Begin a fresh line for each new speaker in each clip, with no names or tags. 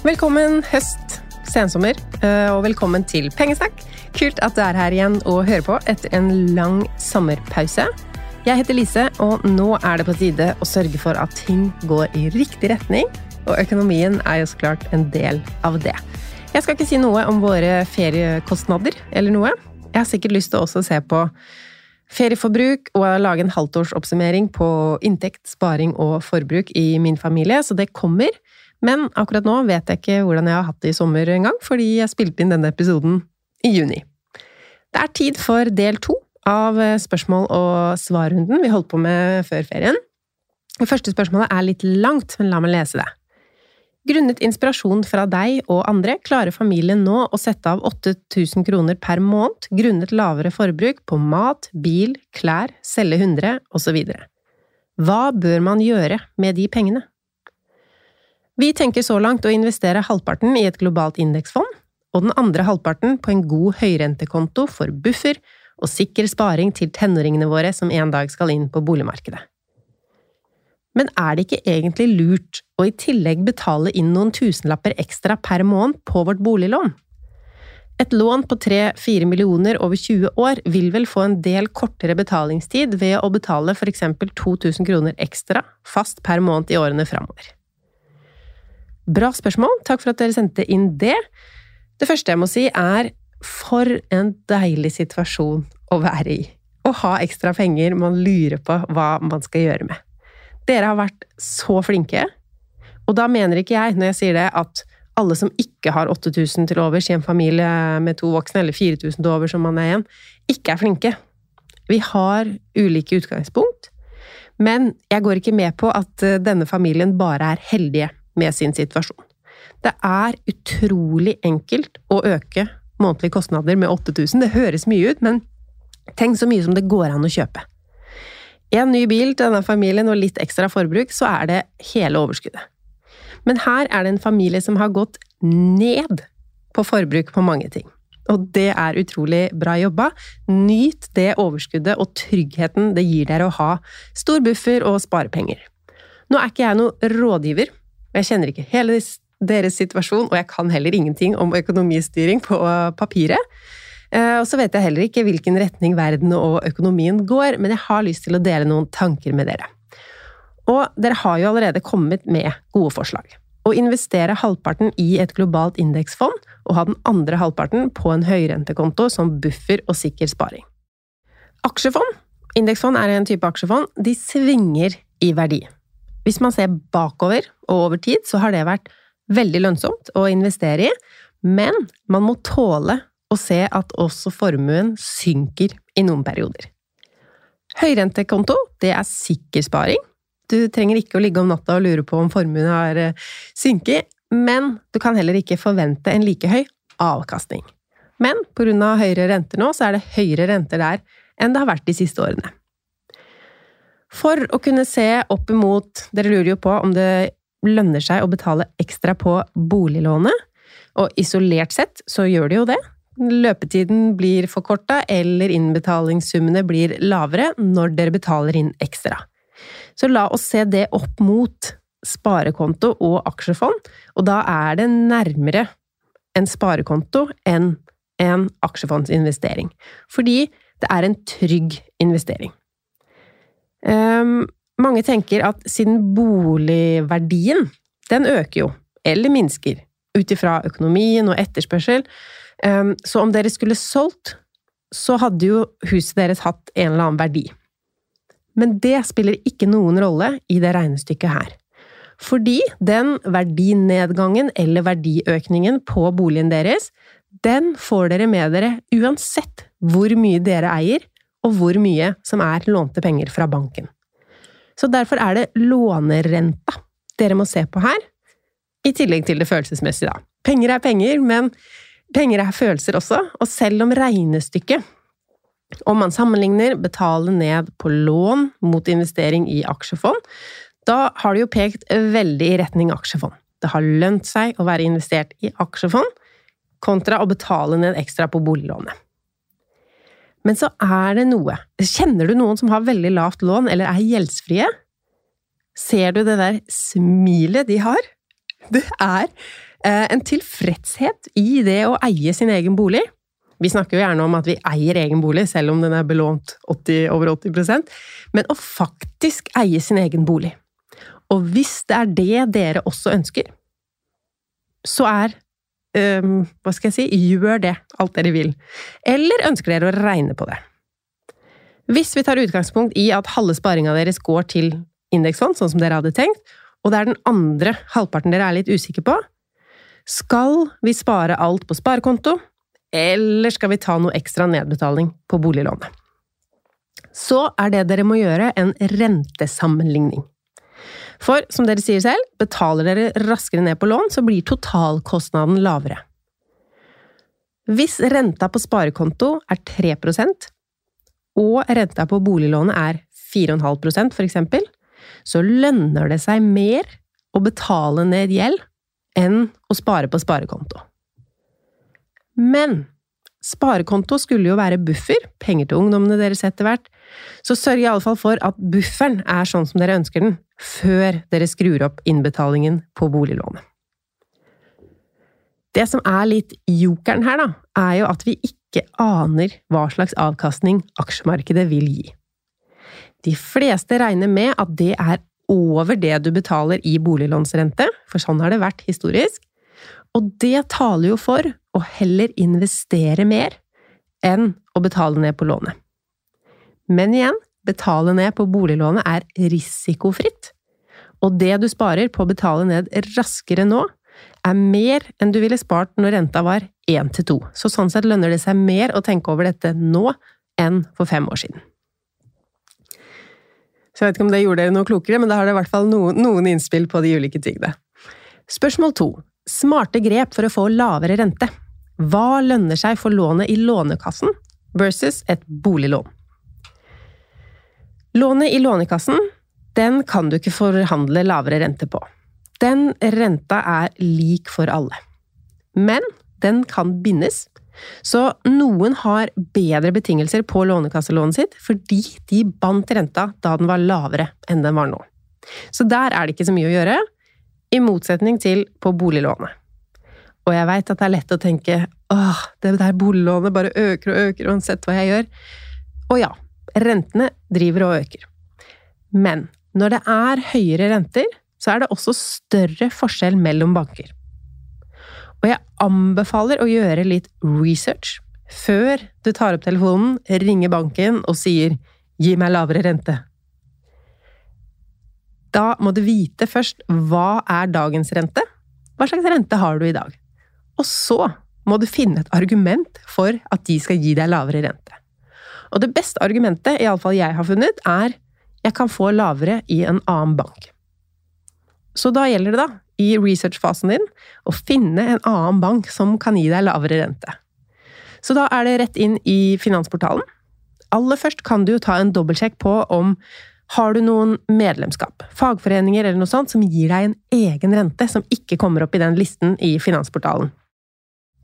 Velkommen høst, sensommer, eh, og velkommen til Pengesnakk. Kult at du er her igjen og hører på etter en lang sommerpause. Jeg heter Lise, og nå er det på tide å sørge for at ting går i riktig retning, og økonomien er jo så klart en del av det. Jeg skal ikke si noe om våre feriekostnader eller noe. Jeg har sikkert lyst til også å se på ferieforbruk og lage en halvtårsoppsummering på inntekt, sparing og forbruk i min familie, så det kommer. Men akkurat nå vet jeg ikke hvordan jeg har hatt det i sommer engang, fordi jeg spilte inn denne episoden i juni. Det er tid for del to av spørsmål- og svarrunden vi holdt på med før ferien. Det første spørsmålet er litt langt, men la meg lese det. Grunnet inspirasjon fra deg og andre klarer familien nå å sette av 8000 kroner per måned grunnet lavere forbruk på mat, bil, klær, selge hundre osv. Hva bør man gjøre med de pengene? Vi tenker så langt å investere halvparten i et globalt indeksfond, og den andre halvparten på en god høyrentekonto for buffer og sikker sparing til tenåringene våre som en dag skal inn på boligmarkedet. Men er det ikke egentlig lurt å i tillegg betale inn noen tusenlapper ekstra per måned på vårt boliglån? Et lån på 3–4 millioner over 20 år vil vel få en del kortere betalingstid ved å betale eksempel 2000 kroner ekstra fast per måned i årene framover. Bra spørsmål, takk for at dere sendte inn det. Det første jeg må si er for en deilig situasjon å være i. Å ha ekstra penger man lurer på hva man skal gjøre med. Dere har vært så flinke, og da mener ikke jeg, når jeg sier det, at alle som ikke har 8000 til overs i en familie med to voksne, eller 4000 til overs som man er igjen, ikke er flinke. Vi har ulike utgangspunkt, men jeg går ikke med på at eh, denne familien bare er heldige med sin situasjon. Det er utrolig enkelt å øke månedlige kostnader med 8000. Det høres mye ut, men tenk så mye som det går an å kjøpe. En ny bil til denne familien og litt ekstra forbruk, så er det hele overskuddet. Men her er det en familie som har gått ned på forbruk på mange ting. Og det er utrolig bra jobba. Nyt det overskuddet og tryggheten det gir dere å ha stor buffer og sparepenger. Nå er ikke jeg noen rådgiver, og jeg kjenner ikke hele deres situasjon, og jeg kan heller ingenting om økonomistyring på papiret. Eh, Og så vet jeg heller ikke hvilken retning verden og økonomien går, men jeg har lyst til å dele noen tanker med dere. Og dere har jo allerede kommet med gode forslag. Å investere halvparten i et globalt indeksfond, og ha den andre halvparten på en høyrentekonto som buffer og sikker sparing. Aksjefond Indeksfond er en type aksjefond. De svinger i verdi. Hvis man ser bakover og over tid, så har det vært veldig lønnsomt å investere i, men man må tåle å se at også formuen synker i noen perioder. Høyrentekonto, det er sikker sparing. Du trenger ikke å ligge om natta og lure på om formuen har eh, synket, men du kan heller ikke forvente en like høy avkastning. Men pga. høyere renter nå, så er det høyere renter der enn det har vært de siste årene. For å kunne se opp imot Dere lurer jo på om det lønner seg å betale ekstra på boliglånet, og isolert sett så gjør det jo det. Løpetiden blir forkorta, eller innbetalingssummene blir lavere når dere betaler inn ekstra. Så la oss se det opp mot sparekonto og aksjefond, og da er det nærmere en sparekonto enn en aksjefondsinvestering. Fordi det er en trygg investering. Um, mange tenker at siden boligverdien, den øker jo, eller minsker, ut ifra økonomien og etterspørsel, um, så om dere skulle solgt, så hadde jo huset deres hatt en eller annen verdi. Men det spiller ikke noen rolle i det regnestykket her. Fordi den verdinedgangen eller verdiøkningen på boligen deres, den får dere med dere uansett hvor mye dere eier, og hvor mye som er lånte penger fra banken. Så derfor er det lånerenta dere må se på her, i tillegg til det følelsesmessige, da. Penger er penger, men penger er følelser også, og selv om regnestykket om man sammenligner betale ned på lån mot investering i aksjefond, da har det jo pekt veldig i retning aksjefond. Det har lønt seg å være investert i aksjefond, kontra å betale ned ekstra på boliglånet. Men så er det noe. Kjenner du noen som har veldig lavt lån, eller er gjeldsfrie? Ser du det der smilet de har? Det er eh, en tilfredshet i det å eie sin egen bolig. Vi snakker jo gjerne om at vi eier egen bolig, selv om den er belånt 80, over 80% men å faktisk eie sin egen bolig. Og hvis det er det dere også ønsker, så er um, Hva skal jeg si? Gjør det, alt dere vil. Eller ønsker dere å regne på det? Hvis vi tar utgangspunkt i at halve sparinga deres går til indeksfond, sånn som dere hadde tenkt, og det er den andre halvparten dere er litt usikre på, skal vi spare alt på sparekonto, eller skal vi ta noe ekstra nedbetaling på boliglånet? Så er det dere må gjøre, en rentesammenligning. For som dere sier selv, betaler dere raskere ned på lån, så blir totalkostnaden lavere. Hvis renta på sparekonto er 3% og renta på boliglånet er 4,5% for eksempel, så lønner det seg mer å betale ned gjeld enn å spare på sparekonto. Men sparekonto skulle jo være buffer, penger til ungdommene deres etter hvert, så sørg iallfall for at bufferen er sånn som dere ønsker den, før dere skrur opp innbetalingen på boliglånet. Det som er litt jokeren her, da, er jo at vi ikke aner hva slags avkastning aksjemarkedet vil gi. De fleste regner med at det er over det du betaler i boliglånsrente, for sånn har det vært historisk, og det taler jo for å heller investere mer enn å betale ned på lånet. Men igjen, betale ned på boliglånet er risikofritt, og det du sparer på å betale ned raskere nå, er mer enn du ville spart når renta var 1-2. Så sånn sett lønner det seg mer å tenke over dette nå enn for fem år siden. Så jeg vet ikke om det gjorde dere noe klokere, men da har det i hvert fall noen, noen innspill på de ulike tingene. Spørsmål to. Smarte grep for å få lavere rente. Hva lønner seg for lånet i Lånekassen versus et boliglån? Lånet i Lånekassen, den kan du ikke forhandle lavere rente på. Den renta er lik for alle. Men den kan bindes, så noen har bedre betingelser på lånekasselånet sitt fordi de bandt renta da den var lavere enn den var nå. Så der er det ikke så mye å gjøre, i motsetning til på boliglånet. Og jeg veit at det er lett å tenke åh, det der boliglånet bare øker og øker uansett hva jeg gjør. Og ja, Rentene driver og øker. Men når det er høyere renter, så er det også større forskjell mellom banker. Og jeg anbefaler å gjøre litt research før du tar opp telefonen, ringer banken og sier gi meg lavere rente. Da må du vite først hva er dagens rente, hva slags rente har du i dag? Og så må du finne et argument for at de skal gi deg lavere rente. Og det beste argumentet, iallfall jeg har funnet, er jeg kan få lavere i en annen bank. Så da gjelder det, da, i researchfasen din, å finne en annen bank som kan gi deg lavere rente. Så da er det rett inn i Finansportalen. Aller først kan du ta en dobbeltsjekk på om har du noen medlemskap, fagforeninger eller noe sånt, som gir deg en egen rente som ikke kommer opp i den listen i Finansportalen.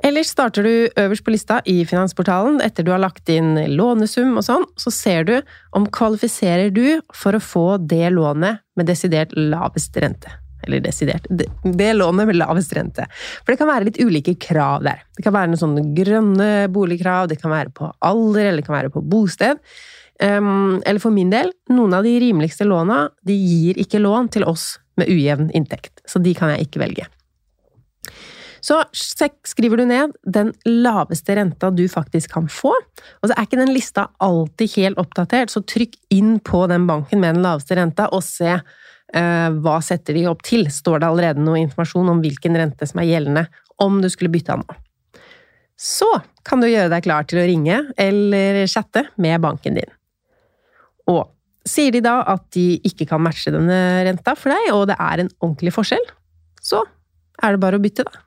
Ellers starter du øverst på lista i Finansportalen etter du har lagt inn lånesum og sånn, så ser du om kvalifiserer du for å få det lånet med desidert lavest rente. Eller desidert det, det lånet med lavest rente. For det kan være litt ulike krav der. Det kan være noen sånne grønne boligkrav, det kan være på alder, eller det kan være på bosted. Um, eller for min del, noen av de rimeligste låna de gir ikke lån til oss med ujevn inntekt, så de kan jeg ikke velge. Så skriver du ned den laveste renta du faktisk kan få, og så er ikke den lista alltid helt oppdatert, så trykk inn på den banken med den laveste renta og se eh, hva setter de opp til. Står det allerede noe informasjon om hvilken rente som er gjeldende, om du skulle bytte av nå? Så kan du gjøre deg klar til å ringe eller chatte med banken din. Og sier de da at de ikke kan matche denne renta for deg, og det er en ordentlig forskjell, så er det bare å bytte, da.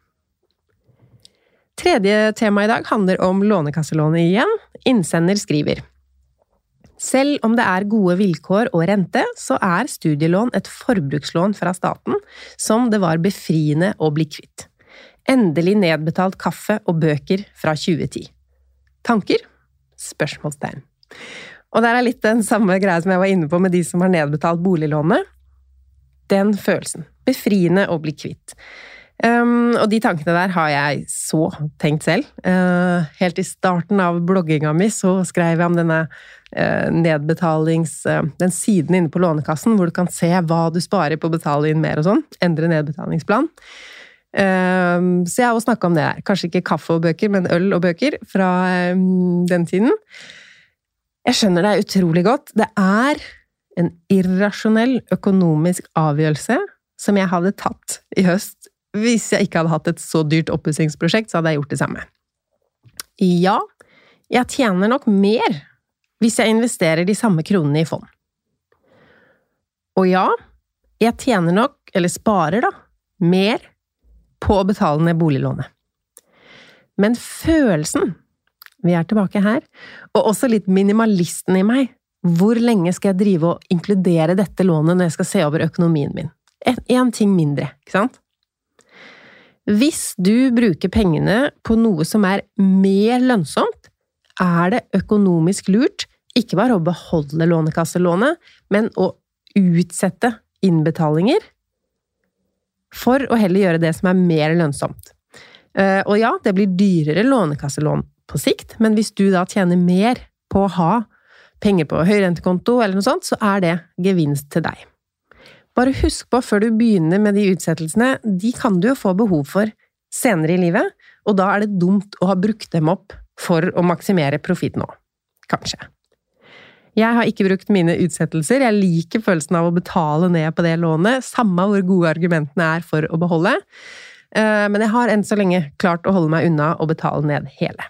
Tredje tema i dag handler om lånekasselånet igjen. Innsender skriver selv om det er gode vilkår og rente, så er studielån et forbrukslån fra staten som det var befriende å bli kvitt. Endelig nedbetalt kaffe og bøker fra 2010. Tanker? Spørsmålstegn. Og der er litt den samme greia som jeg var inne på med de som har nedbetalt boliglånet. Den følelsen. Befriende å bli kvitt. Um, og de tankene der har jeg så tenkt selv. Uh, helt i starten av blogginga mi så skrev jeg om denne uh, nedbetalings... Uh, den siden inne på Lånekassen hvor du kan se hva du sparer på å betale inn mer og sånn. Endre nedbetalingsplan. Um, så jeg har jo snakka om det der. Kanskje ikke kaffe og bøker, men øl og bøker fra um, den tiden. Jeg skjønner deg utrolig godt. Det er en irrasjonell økonomisk avgjørelse som jeg hadde tatt i høst. Hvis jeg ikke hadde hatt et så dyrt oppussingsprosjekt, så hadde jeg gjort det samme. Ja, jeg tjener nok mer hvis jeg investerer de samme kronene i fond. Og ja, jeg tjener nok, eller sparer da, mer på å betale ned boliglånet. Men følelsen vi er tilbake her. Og også litt minimalisten i meg. Hvor lenge skal jeg drive og inkludere dette lånet når jeg skal se over økonomien min? Én ting mindre, ikke sant? Hvis du bruker pengene på noe som er mer lønnsomt, er det økonomisk lurt ikke bare å beholde lånekasselånet, men å utsette innbetalinger for å heller gjøre det som er mer lønnsomt. Eh, og ja, det blir dyrere lånekasselån på sikt, men hvis du da tjener mer på å ha penger på høyrentekonto eller noe sånt, så er det gevinst til deg. Bare husk på før du begynner med de utsettelsene, de kan du jo få behov for senere i livet, og da er det dumt å ha brukt dem opp for å maksimere profitt nå. Kanskje. Jeg har ikke brukt mine utsettelser, jeg liker følelsen av å betale ned på det lånet, samme hvor gode argumentene er for å beholde, eh, men jeg har enn så lenge klart å holde meg unna å betale ned hele.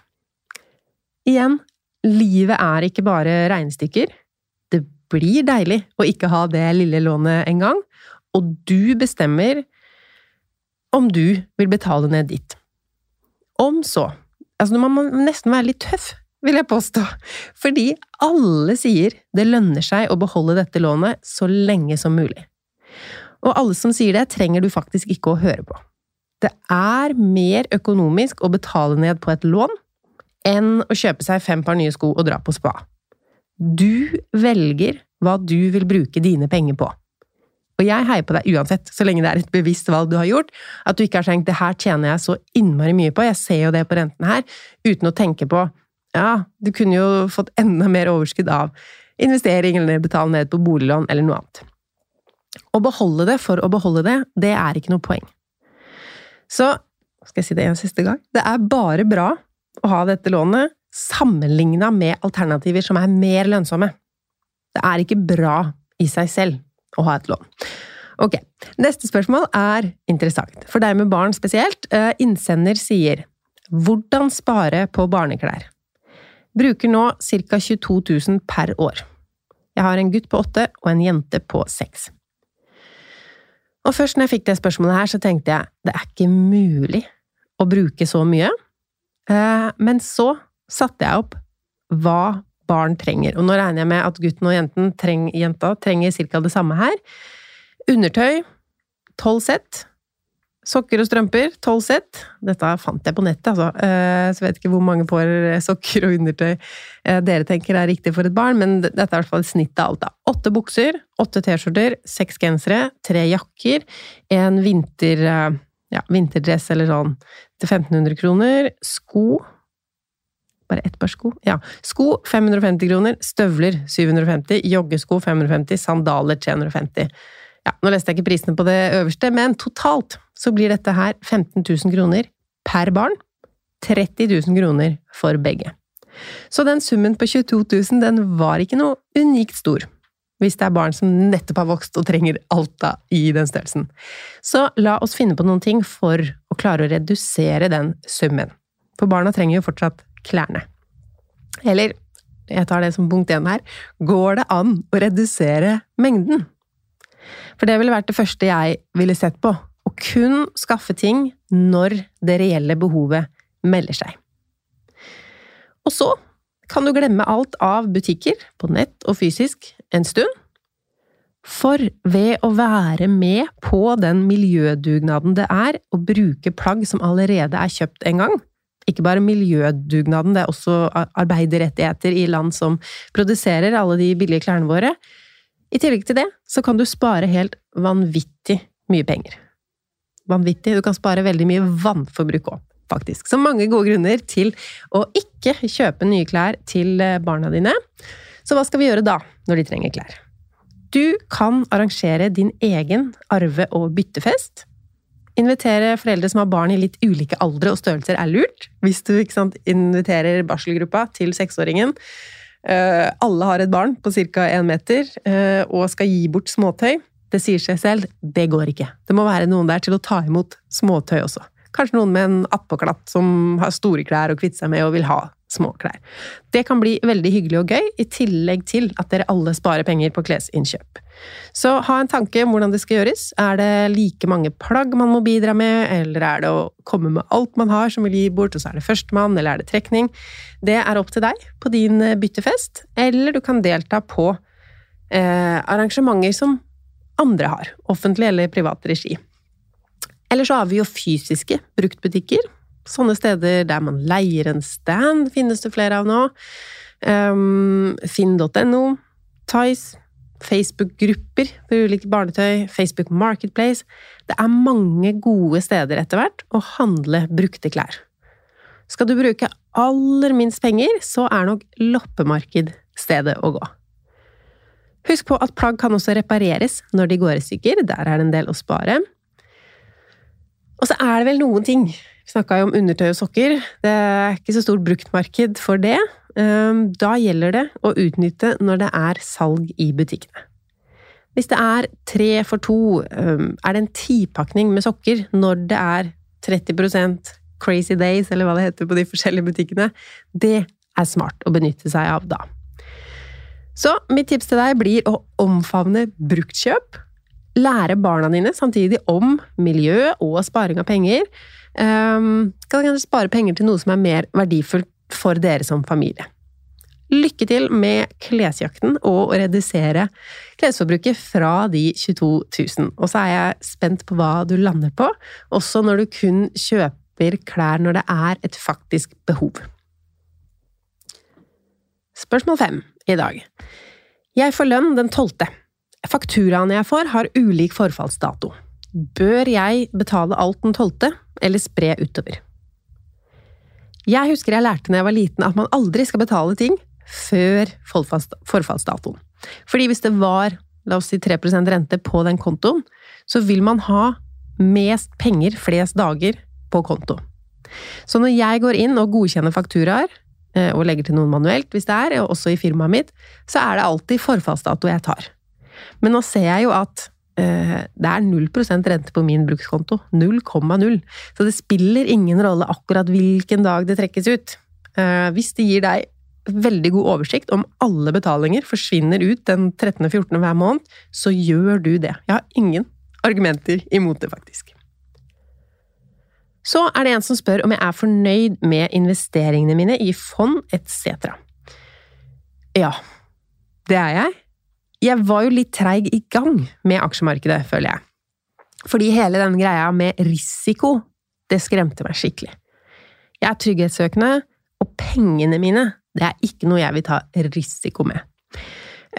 Igjen, livet er ikke bare regnestykker. Blir deilig å ikke ha det lille lånet engang, og du bestemmer om du vil betale ned ditt. Om så Altså, man må nesten være litt tøff, vil jeg påstå, fordi alle sier det lønner seg å beholde dette lånet så lenge som mulig. Og alle som sier det, trenger du faktisk ikke å høre på. Det er mer økonomisk å betale ned på et lån enn å kjøpe seg fem par nye sko og dra på spa. Du velger hva du vil bruke dine penger på. Og jeg heier på deg uansett, så lenge det er et bevisst valg du har gjort. At du ikke har tenkt 'det her tjener jeg så innmari mye på', jeg ser jo det på renten her, uten å tenke på 'ja, du kunne jo fått enda mer overskudd av investering eller betale ned på boliglån eller noe annet'. Å beholde det for å beholde det, det er ikke noe poeng. Så skal jeg si det en siste gang? Det er bare bra å ha dette lånet, sammenligna med alternativer som er mer lønnsomme. Det er ikke bra i seg selv å ha et lån. Ok, Neste spørsmål er interessant, for deg med barn spesielt. Eh, innsender sier 'Hvordan spare på barneklær'. Bruker nå ca. 22 000 per år. Jeg har en gutt på åtte og en jente på seks. Og først når jeg fikk det spørsmålet her, så tenkte jeg det er ikke mulig å bruke så mye. Eh, men så satte jeg opp hva barn trenger. Og nå regner jeg med at gutten og jenten treng, jenta trenger ca. det samme her. Undertøy tolv sett. Sokker og strømper, tolv sett. Dette fant jeg på nettet, altså. Eh, så vet ikke hvor mange par sokker og undertøy eh, dere tenker er riktig for et barn, men dette er i hvert fall et snitt av alt. Åtte bukser, åtte T-skjorter, seks gensere, tre jakker, en vinter, eh, ja, vinterdress eller sånn til 1500 kroner, sko bare ett par sko. Ja. Sko 550 kroner, støvler 750, joggesko 550, sandaler 350. Ja, nå leste jeg ikke prisene på det øverste, men totalt så blir dette her 15 000 kroner per barn. 30 000 kroner for begge. Så den summen på 22 000, den var ikke noe unikt stor. Hvis det er barn som nettopp har vokst og trenger Alta i den størrelsen. Så la oss finne på noen ting for å klare å redusere den summen. For barna trenger jo fortsatt klærne. Eller, jeg tar det som punkt én her, går det an å redusere mengden? For det ville vært det første jeg ville sett på. Å kun skaffe ting når det reelle behovet melder seg. Og så kan du glemme alt av butikker, på nett og fysisk, en stund. For ved å være med på den miljødugnaden det er å bruke plagg som allerede er kjøpt en gang, ikke bare miljødugnaden, det er også arbeiderrettigheter i land som produserer alle de billige klærne våre, i tillegg til det så kan du spare helt vanvittig mye penger. Vanvittig. Du kan spare veldig mye vannforbruk òg, faktisk. Så mange gode grunner til å ikke kjøpe nye klær til eh, barna dine. Så hva skal vi gjøre da, når de trenger klær? Du kan arrangere din egen arve- og byttefest. Invitere foreldre som har barn i litt ulike aldre og størrelser, er lurt. Hvis du sant, inviterer barselgruppa til seksåringen Eh, alle har et barn på ca. én meter eh, og skal gi bort småtøy. Det sier seg selv, det går ikke. Det må være noen der til å ta imot småtøy også. Kanskje noen med en attpåklatt som har store klær å kvitte seg med og vil ha små klær. Det kan bli veldig hyggelig og gøy, i tillegg til at dere alle sparer penger på klesinnkjøp. Så ha en tanke om hvordan det skal gjøres. Er det like mange plagg man må bidra med, eller er det å komme med alt man har som vil gi bort, og så er det førstemann, eller er det trekning? Det er opp til deg på din eh, byttefest, eller du kan delta på eh, arrangementer som andre har, offentlig eller privat regi. Eller så har vi jo fysiske bruktbutikker. Sånne steder der man leier en stand, finnes det flere av nå. Um, Finn.no, Tice, Facebook-grupper for ulike barnetøy, Facebook Marketplace Det er mange gode steder etter hvert å handle brukte klær. Skal du bruke aller minst penger, så er nok loppemarked stedet å gå. Husk på at plagg kan også repareres når de går i stykker, der er det en del å spare. Og så er det vel noen ting. Snakka jo om undertøy og sokker. Det er ikke så stort bruktmarked for det. Ehm, da gjelder det å utnytte når det er salg i butikkene. Hvis det er tre for to, ehm, er det en tipakning med sokker når det er 30% Crazy Days, eller hva det heter på de forskjellige butikkene, det er smart å benytte seg av da. Så mitt tips til deg blir å omfavne bruktkjøp lære barna dine samtidig om miljø og sparing av penger. Um, kan kanskje spare penger til noe som er mer verdifullt for dere som familie. Lykke til med klesjakten og å redusere klesforbruket fra de 22 000. Og så er jeg spent på hva du lander på, også når du kun kjøper klær når det er et faktisk behov. Spørsmål fem i dag. Jeg får lønn den tolvte. Fakturaene jeg får, har ulik forfallsdato. Bør jeg betale alt den tolvte, eller spre utover? Jeg husker jeg lærte da jeg var liten at man aldri skal betale ting før forfallsdatoen. Fordi hvis det var la oss si 3 rente på den kontoen, så vil man ha mest penger flest dager på konto. Så når jeg går inn og godkjenner fakturaer, eh, og legger til noen manuelt hvis det er, og også i firmaet mitt, så er det alltid forfallsdato jeg tar. Men nå ser jeg jo at det er 0% rente på min brukskonto. 0,0. Så det spiller ingen rolle akkurat hvilken dag det trekkes ut. Eh, hvis det gir deg veldig god oversikt om alle betalinger forsvinner ut den 13.-14. hver måned, så gjør du det. Jeg har ingen argumenter imot det, faktisk. Så er det en som spør om jeg er fornøyd med investeringene mine i fond etc. Ja, det er jeg. Jeg var jo litt treig i gang med aksjemarkedet, føler jeg. Fordi hele den greia med risiko, det skremte meg skikkelig. Jeg er trygghetssøkende, og pengene mine, det er ikke noe jeg vil ta risiko med.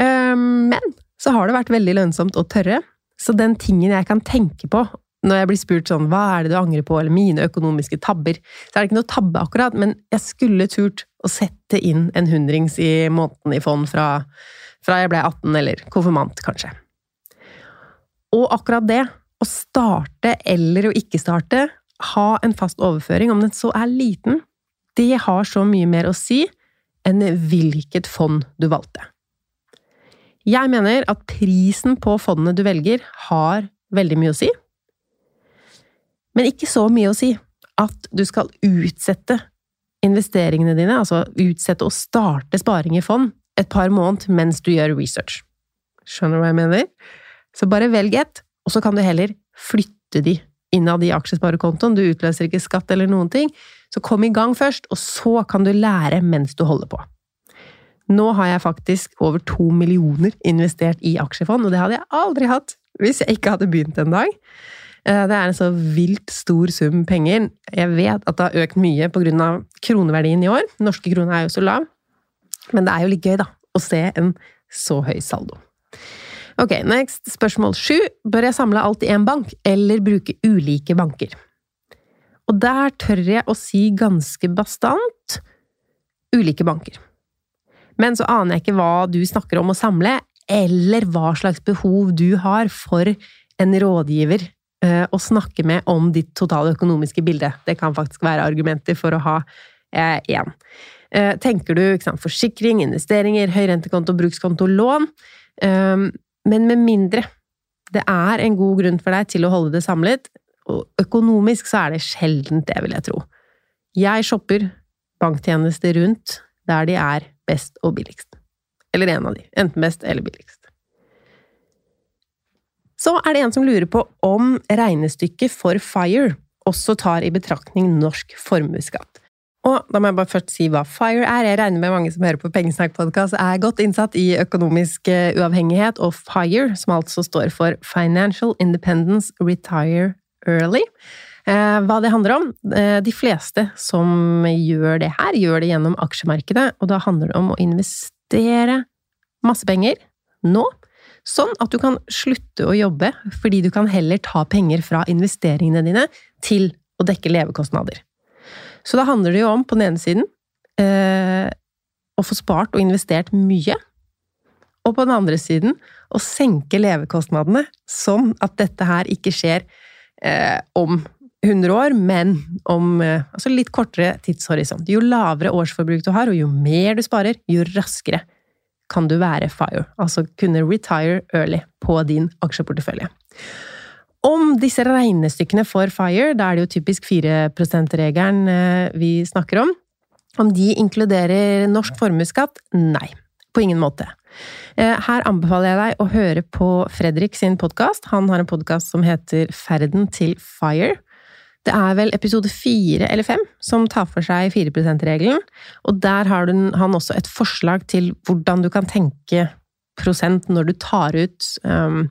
Ehm, men så har det vært veldig lønnsomt å tørre, så den tingen jeg kan tenke på når jeg blir spurt sånn hva er det du angrer på, eller mine økonomiske tabber, så er det ikke noe tabbe akkurat, men jeg skulle turt å sette inn en hundrings i måneden i fond fra, fra jeg ble 18, eller konfirmant, kanskje. Og akkurat det, å starte eller å ikke starte, ha en fast overføring, om den så er liten, det har så mye mer å si enn hvilket fond du valgte. Jeg mener at prisen på fondene du velger, har veldig mye å si. Men ikke så mye å si at du skal utsette investeringene dine, altså utsette å starte sparing i fond, et par måneder mens du gjør research. Skjønner du hva jeg mener? Så bare velg ett, og så kan du heller flytte de innad i aksjesparekontoen. Du utløser ikke skatt eller noen ting. Så kom i gang først, og så kan du lære mens du holder på. Nå har jeg faktisk over to millioner investert i aksjefond, og det hadde jeg aldri hatt hvis jeg ikke hadde begynt en dag. Eh, det er en så vilt stor sum penger. Jeg vet at det har økt mye pga. kroneverdien i år. Norske kroner er jo så lav. Men det er jo litt gøy, da, å se en så høy saldo. Ok, next. Spørsmål sju. Bør jeg samle alt i én bank, eller bruke ulike banker? Og der tør jeg å si ganske bastant ulike banker. Men så aner jeg ikke hva du snakker om å samle, eller hva slags behov du har for en rådgiver eh, å snakke med om ditt totale økonomiske bilde. Det kan faktisk være argumenter for å ha én. Eh, tenker du sant, forsikring, investeringer, høyrentekonto, brukskonto, lån? Eh, men med mindre det er en god grunn for deg til å holde det samlet, og økonomisk så er det sjeldent det, vil jeg tro. Jeg shopper banktjenester rundt der de er best og billigst. Eller en av de. Enten best eller billigst. Så er det en som lurer på om regnestykket for FIRE også tar i betraktning norsk formuesskatt. Og da må jeg bare først si hva FIRE er. Jeg regner med mange som hører på Pengesnakk-podkast er godt innsatt i økonomisk eh, uavhengighet, og FIRE, som altså står for Financial Independence Retire Early. Eh, hva det handler om? Eh, de fleste som gjør det her, gjør det gjennom aksjemarkedet, og da handler det om å investere masse penger nå, sånn at du kan slutte å jobbe, fordi du kan heller ta penger fra investeringene dine til å dekke levekostnader. Så da handler det jo om, på den ene siden, eh, å få spart og investert mye. Og på den andre siden å senke levekostnadene, sånn at dette her ikke skjer eh, om 100 år, men om eh, altså litt kortere tidshorisont. Jo lavere årsforbruk du har, og jo mer du sparer, jo raskere kan du være fire. Altså kunne retire early på din aksjeportefølje. Om disse regnestykkene for FIRE, da er det jo typisk 4 %-regelen eh, vi snakker om, om de inkluderer norsk formuesskatt? Nei, på ingen måte. Eh, her anbefaler jeg deg å høre på Fredrik sin podkast. Han har en podkast som heter Ferden til FIRE. Det er vel episode fire eller fem som tar for seg 4 %-regelen, og der har han også et forslag til hvordan du kan tenke prosent når du tar ut um,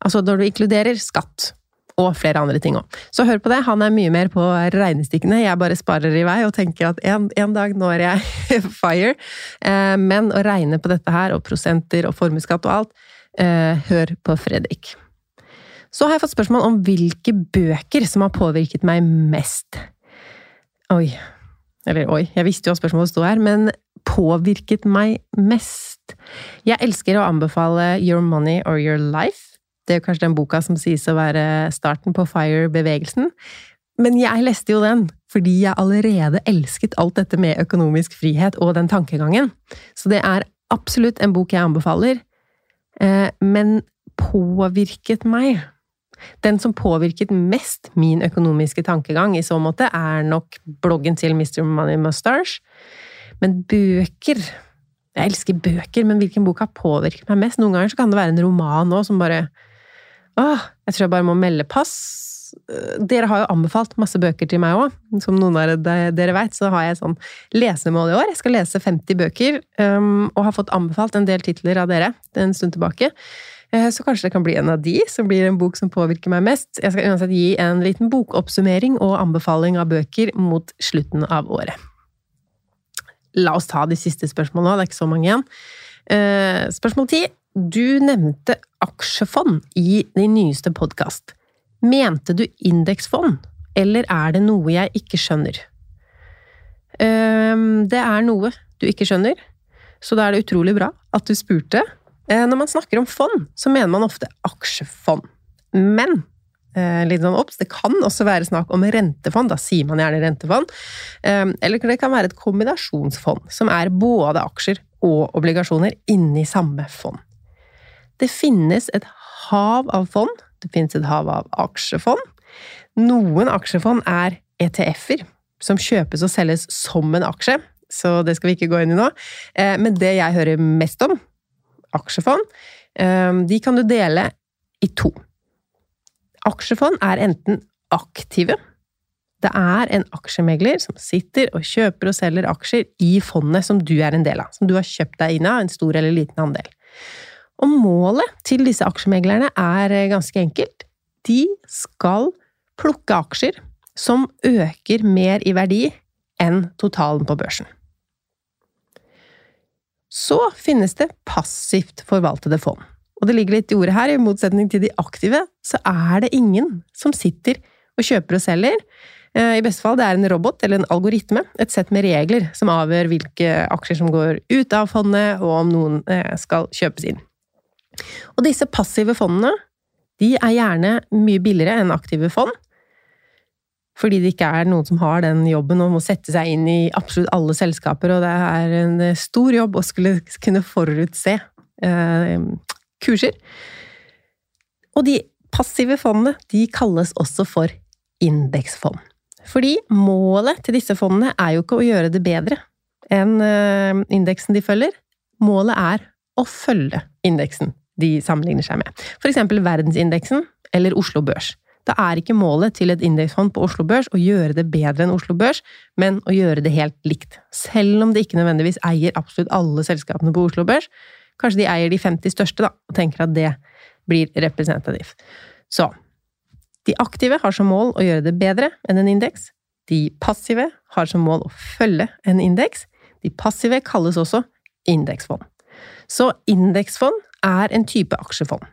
Altså når du inkluderer skatt og flere andre ting òg. Så hør på det, han er mye mer på regnestykkene. Jeg bare sparer i vei og tenker at en, en dag når jeg fire. Eh, men å regne på dette her, og prosenter og formuesskatt og alt, eh, hør på Fredrik. Så har jeg fått spørsmål om hvilke bøker som har påvirket meg mest. Oi. Eller oi, jeg visste jo at spørsmålet sto her, men påvirket meg mest? Jeg elsker å anbefale Your Money or Your Life det er kanskje den boka som sies å være starten på FIRE-bevegelsen. Men jeg leste jo den fordi jeg allerede elsket alt dette med økonomisk frihet og den tankegangen. Så det er absolutt en bok jeg anbefaler, eh, men påvirket meg. Den som påvirket mest min økonomiske tankegang i så måte, er nok bloggen til Mr. Money Mustache. Men bøker Jeg elsker bøker, men hvilken bok har påvirket meg mest? Noen ganger kan det være en roman òg som bare Åh, jeg tror jeg bare må melde pass. Dere har jo anbefalt masse bøker til meg òg. Som noen av dere vet, så har jeg sånn lesemål i år. Jeg skal lese 50 bøker, um, og har fått anbefalt en del titler av dere en stund tilbake. Eh, så kanskje det kan bli en av de som blir en bok som påvirker meg mest. Jeg skal uansett gi en liten bokoppsummering og anbefaling av bøker mot slutten av året. La oss ta de siste spørsmålene, det er ikke så mange igjen. Eh, spørsmål ti. Du nevnte aksjefond i din nyeste podkast. Mente du indeksfond, eller er det noe jeg ikke skjønner? Ehm, det er noe du ikke skjønner, så da er det utrolig bra at du spurte. Eh, når man snakker om fond, så mener man ofte aksjefond. Men eh, litt sånn obs, det kan også være snakk om rentefond. Da sier man gjerne rentefond. Ehm, eller det kan være et kombinasjonsfond, som er både aksjer og obligasjoner inni samme fond. Det finnes et hav av fond. Det finnes et hav av aksjefond. Noen aksjefond er ETF-er, som kjøpes og selges som en aksje, så det skal vi ikke gå inn i nå. Eh, men det jeg hører mest om, aksjefond, eh, de kan du dele i to. Aksjefond er enten aktive. Det er en aksjemegler som sitter og kjøper og selger aksjer i fondet som du er en del av, som du har kjøpt deg inn av, en stor eller liten andel. Og målet til disse aksjemeglerne er eh, ganske enkelt. De skal plukke aksjer som øker mer i verdi enn totalen på børsen. Så finnes det passivt forvaltede fond. Og det ligger litt i ordet her, i motsetning til de aktive, så er det ingen som sitter og kjøper og selger. Eh, I beste fall det er en robot eller en algoritme, et sett med regler som avgjør hvilke aksjer som går ut av fondet, og om noen eh, skal kjøpes inn. Og disse passive fondene de er gjerne mye billigere enn aktive fond. Fordi det ikke er noen som har den jobben og må sette seg inn i absolutt alle selskaper, og det er en stor jobb å skulle kunne forutse eh, kurser. Og de passive fondene de kalles også for indeksfond. Fordi målet til disse fondene er jo ikke å gjøre det bedre enn eh, indeksen de følger. Målet er å følge indeksen de sammenligner seg med. Eksempel verdensindeksen eller Oslo Børs. Da er ikke målet til et indeksfond på Oslo Børs å gjøre det bedre enn Oslo Børs, men å gjøre det helt likt. Selv om det ikke nødvendigvis eier absolutt alle selskapene på Oslo Børs. Kanskje de eier de 50 største, da, og tenker at det blir representativt. Så de aktive har som mål å gjøre det bedre enn en indeks. De passive har som mål å følge en indeks. De passive kalles også indeksfond. Så indeksfond er en type aksjefond.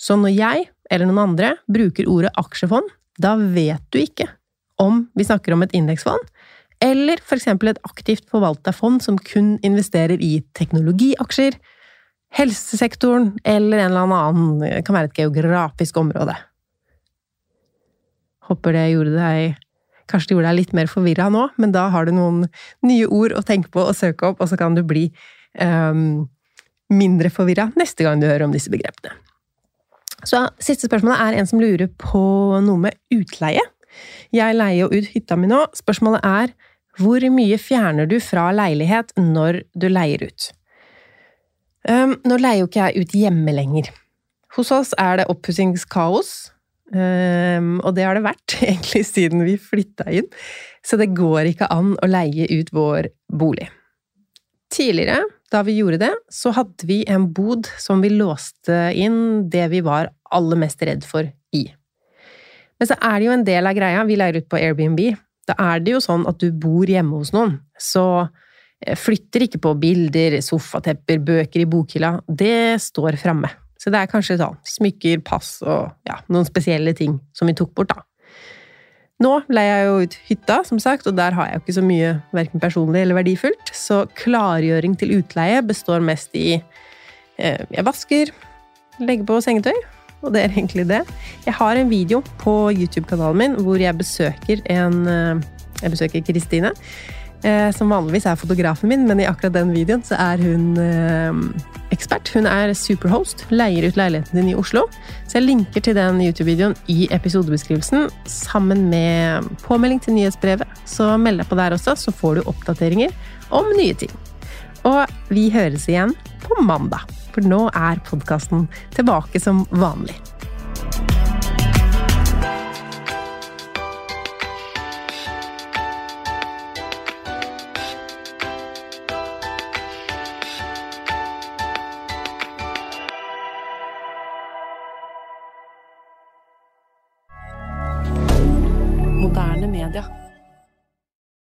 Så når jeg, eller noen andre, bruker ordet aksjefond, da vet du ikke om vi snakker om et indeksfond, eller eksempel et aktivt forvalta fond som kun investerer i teknologiaksjer, helsesektoren eller en eller annen kan være et geografisk område. Håper det gjorde deg Kanskje det gjorde deg litt mer forvirra nå, men da har du noen nye ord å tenke på og søke opp, og så kan du bli um, mindre forvirra neste gang du hører om disse begrepene. Så Siste spørsmålet er en som lurer på noe med utleie. Jeg leier jo ut hytta mi nå. Spørsmålet er hvor mye fjerner du fra leilighet når du leier ut? Um, nå leier jo ikke jeg ut hjemme lenger. Hos oss er det oppussingskaos, um, og det har det vært egentlig siden vi flytta inn, så det går ikke an å leie ut vår bolig. Tidligere da vi gjorde det, så hadde vi en bod som vi låste inn det vi var aller mest redd for i. Men så er det jo en del av greia, vi leier ut på Airbnb. Da er det jo sånn at du bor hjemme hos noen, så eh, flytter ikke på bilder, sofatepper, bøker i bokhylla. Det står framme. Så det er kanskje sånn smykker, pass og ja, noen spesielle ting som vi tok bort, da. Nå leier jeg jo ut hytta, som sagt, og der har jeg jo ikke så mye verken personlig eller verdifullt. Så klargjøring til utleie består mest i eh, Jeg vasker, legger på sengetøy og det er egentlig det. Jeg har en video på YouTube-kanalen min hvor jeg besøker en eh, Jeg besøker Kristine, som vanligvis er fotografen min, men i akkurat den videoen så er hun eh, ekspert. Hun er superhost, leier ut leiligheten din i Oslo. Så jeg linker til den YouTube-videoen i episodebeskrivelsen sammen med påmelding til nyhetsbrevet. Så meld deg på der også, så får du oppdateringer om nye ting. Og vi høres igjen på mandag, for nå er podkasten tilbake som vanlig.